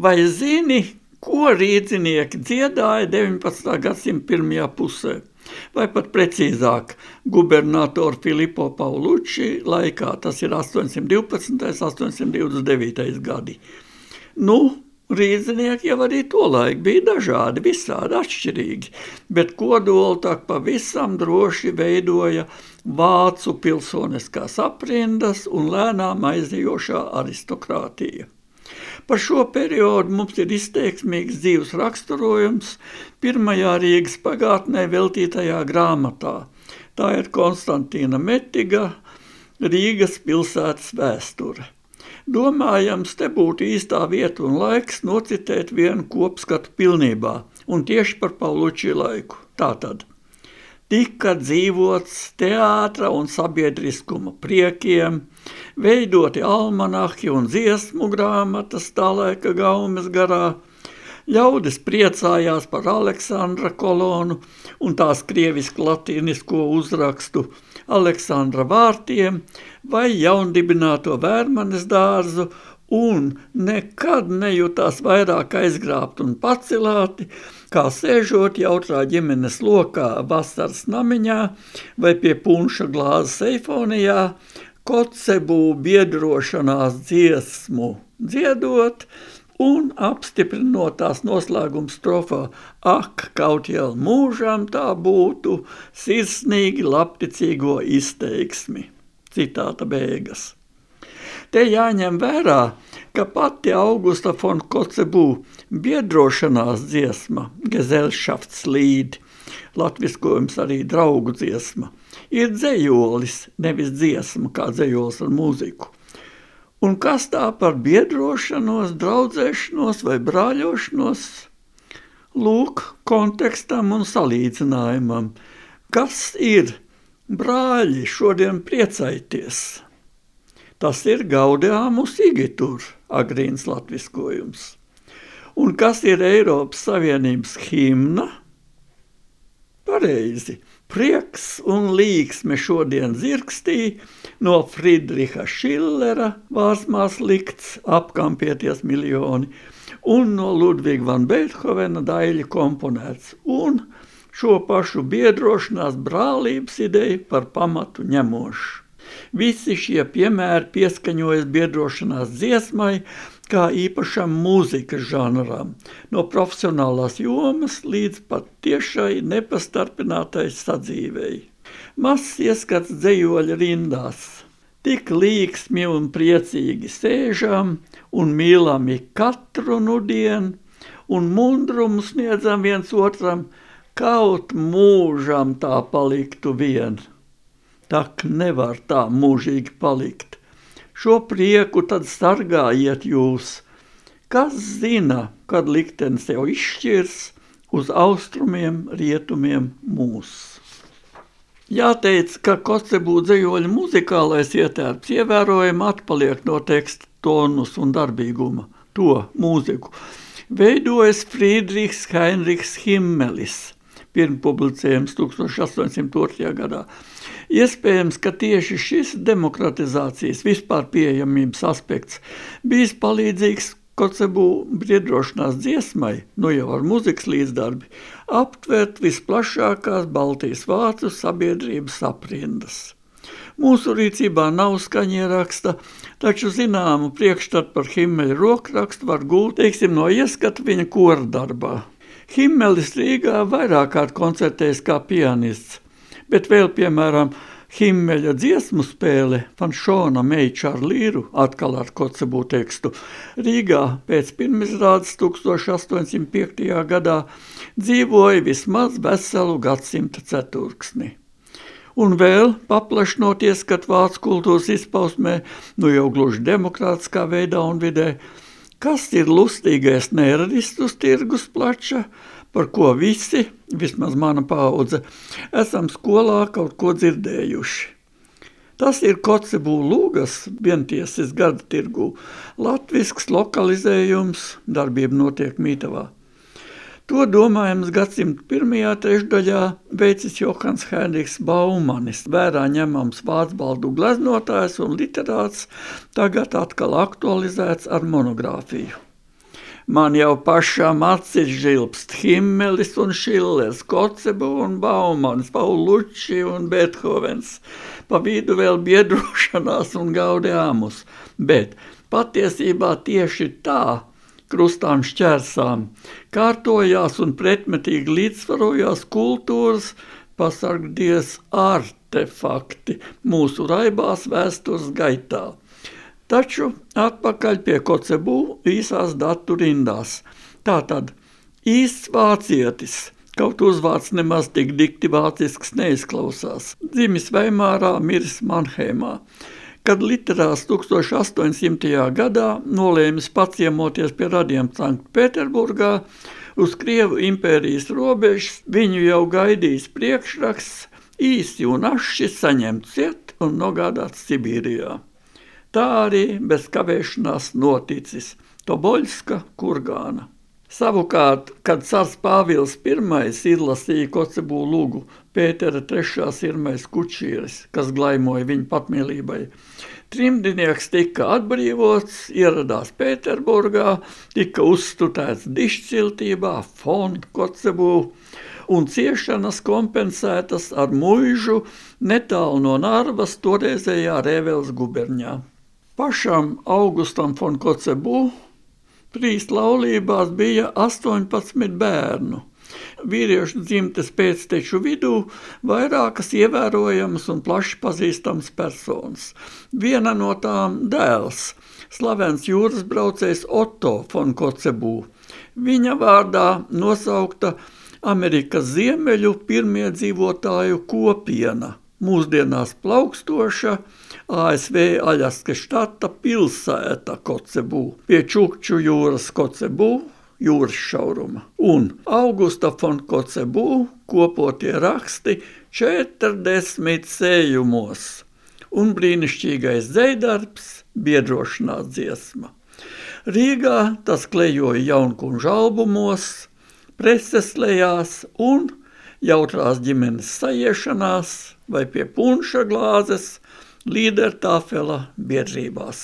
Vai zini, ko rīdzinieki dziedāja 19. gadsimta pirmajā pusē? Vai pat precīzāk, gubernatora Filipo Paulucci laikā, tas ir 812. un 829. gadi. Nu, Rīznieki jau arī tolaik bija dažādi, visādi atšķirīgi, bet kodolu tā pavisam droši veidoja vācu pilsoniskās aprindas un lēnām aizijošā aristokrātija. Par šo periodu mums ir izteiksmīgs dzīves raksturojums pirmajā Rīgas pagātnē veltītajā grāmatā. Tā ir Konstantīna Metiga Rīgas pilsētas vēsture. Domājams, te būtu īstā vieta un laiks nocitēt vienu kopskatu pilnībā, un tieši par Paulučī laiku. Tātad tika dzīvots teātra un sabiedriskuma priekiem, veidoti almanahi un dziesmu grāmatas tā laika gaumes garā, Ļaudis priecājās par Aleksandra kolonu un tās krievisku latīnisko uzrakstu Aleksandra vārtiem vai jaundibināto vērmanes dārzu un nekad nejūtās vairāk aizgrābt un pacelāti, kā sēžot jautrā ģimenes lokā vasaras namiņā vai pie punša glāzes eifonijā, kocebū biedrošanās dziesmu dziedot, un apstiprinot tās noslēguma strofā, ak, kaut jau mūžam tā būtu, sirsnīgi labticīgo izteiksmi. Citāta beigas. Te jāņem vērā, ka pati Augusta von Kocebū biedrošanās dziesma, Gesellschaftslīd, latviskojums arī draugu dziesma, ir dzējolis, nevis dziesma kā dzējols ar mūziku. Un kas tā par biedrošanos, draudzēšanos vai brāļošanos? Lūk, kontekstam un salīdzinājumam. Kas ir brāļi šodien priecājieties? Tas ir Gaudiāmus Igitur, agrīns latviskojums. Un kas ir Eiropas Savienības himna? Pareizi, Prieks un līksme šodien zirgstī no Friedriha Šillera vārsmās likts apkampieties miljoni un no Ludviga van Beethovena daļa komponēts un šo pašu biedrošanās brālības ideju par pamatu ņemošu. Visi šie piemēri pieskaņojas biedrošanās dziesmai, kā īpašam mūzikas žanram, no profesionālās jomas līdz pat tiešai nepastarpinātai sadzīvei. Mazs ieskats dzējoļa rindās. Tik līksmi un priecīgi sēžam un mīlami katru nudienu, un mundrumu sniedzam viens otram, kaut mūžam tā paliktu vien. Tak nevar tā mūžīgi palikt. Šo prieku tad sargājiet jūs. Kas zina, kad liktenis jau izšķirs uz austrumiem, rietumiem mūs. Jāteic, ka Kocebū dzējoļa muzikālais ietērps ievērojami atpaliek no teksta tonus un darbīguma, to mūziku. Veidojas Friedrichs Heinrichs Himmelis, pirmpublicējums 1802. gadā. Iespējams, ka tieši šis demokratizācijas vispār pieejamības aspekts bijis palīdzīgs Kocebū briedrošanās dziesmai, nu jau ar muzikas līdzdarbi, aptvert visplašākās Baltijas vācu sabiedrības aprindas. Mūsu rīcībā nav skaņieraksta, taču zināmu priekšstatu par Himmeļa rokrakstu var gūt, teiksim, no ieskata viņa kora darbā. Himmelis Rīgā vairāk kārt koncertējis kā pianists, bet vēl, piemēram, Himmeļa dziesmu spēle Fanšona Meiča ar līru, atkal ar Kocebu tekstu, Rīgā pēc pirmizrādes 1805. gadā dzīvoja vismaz veselu gadsimta ceturksni. Un vēl paplašinoties, kad vācu kultūras izpausmē, nu jau gluži demokrātiskā veidā un vidē, kas ir lustīgais neradistus tirgus plača, par ko visi, vismaz mana paudze, esam skolā kaut ko dzirdējuši. Tas ir Kocebū lūgas vientiesis gada tirgū, latvisks lokalizējums, darbība notiek Mītavā. To domājams gadsimta pirmajā trešdaļā veicis Johans Heinrichs Baumanis, vērā ņemams vācu baldu gleznotājs un literāts, tagad atkal aktualizēts ar monogrāfiju. Man jau pašām acis žilpst Himmelis un Šillers, Kocebu un Baumans, Pauluči un Bethovens. Pa vidu vēl biedrošanās un gaudējumus, bet patiesībā tieši tā krustām šķērsām kārtojās un pretmetīgi līdzsvarojās kultūras pasargdies artefakti mūsu raibās vēstures gaitā taču atpakaļ pie Kocebū īsās datu rindās. Tātad īsts vācietis, kaut uzvārds nemaz tik dikti vācisks neizklausās, dzimis Veimārā, miris Manheimā. Kad literārs 1800. gadā nolēmis paciemoties pie radiem Sanktpēterburgā, uz Krievu impērijas robežas viņu jau gaidījis priekšraksts īsi un aši saņemt ciet un nogādāt Sibīrijā. Tā arī bez kavēšanās noticis Toboļska kurgāna. Savukārt, kad cars Pāvils I izlasīja Kocebū lūgu Pētera III sirmais kučīris, kas glaimoja viņa patmīlībai, trimdinieks tika atbrīvots, ieradās Pēterburgā, tika uzstutēts dišciltībā, fon Kocebū, un ciešanas kompensētas ar muižu netālu no Narvas toreizējā Rēvels guberņā. Pašam Augustam von Kocebu trīs laulībās bija 18 bērnu. Vīriešu dzimtes pēcteču vidū vairākas ievērojamas un plaši pazīstamas personas. Viena no tām dēls, slavens jūras braucējs Otto von Kocebu. Viņa vārdā nosaukta Amerikas ziemeļu pirmie dzīvotāju kopiena, mūsdienās plaukstoša, ASV Aļaskas štata pilsēta Kocebū pie Čukču jūras Kocebū jūras šauruma. Un Augusta von Kocebū kopotie raksti 40 sējumos un brīnišķīgais dzejdarbs biedrošanās dziesma. Rīgā tas klejoja jaunkunžu albumos, preses lejās un jautrās ģimenes sajiešanās vai pie punša glāzes – Līdertāfela biedrībās.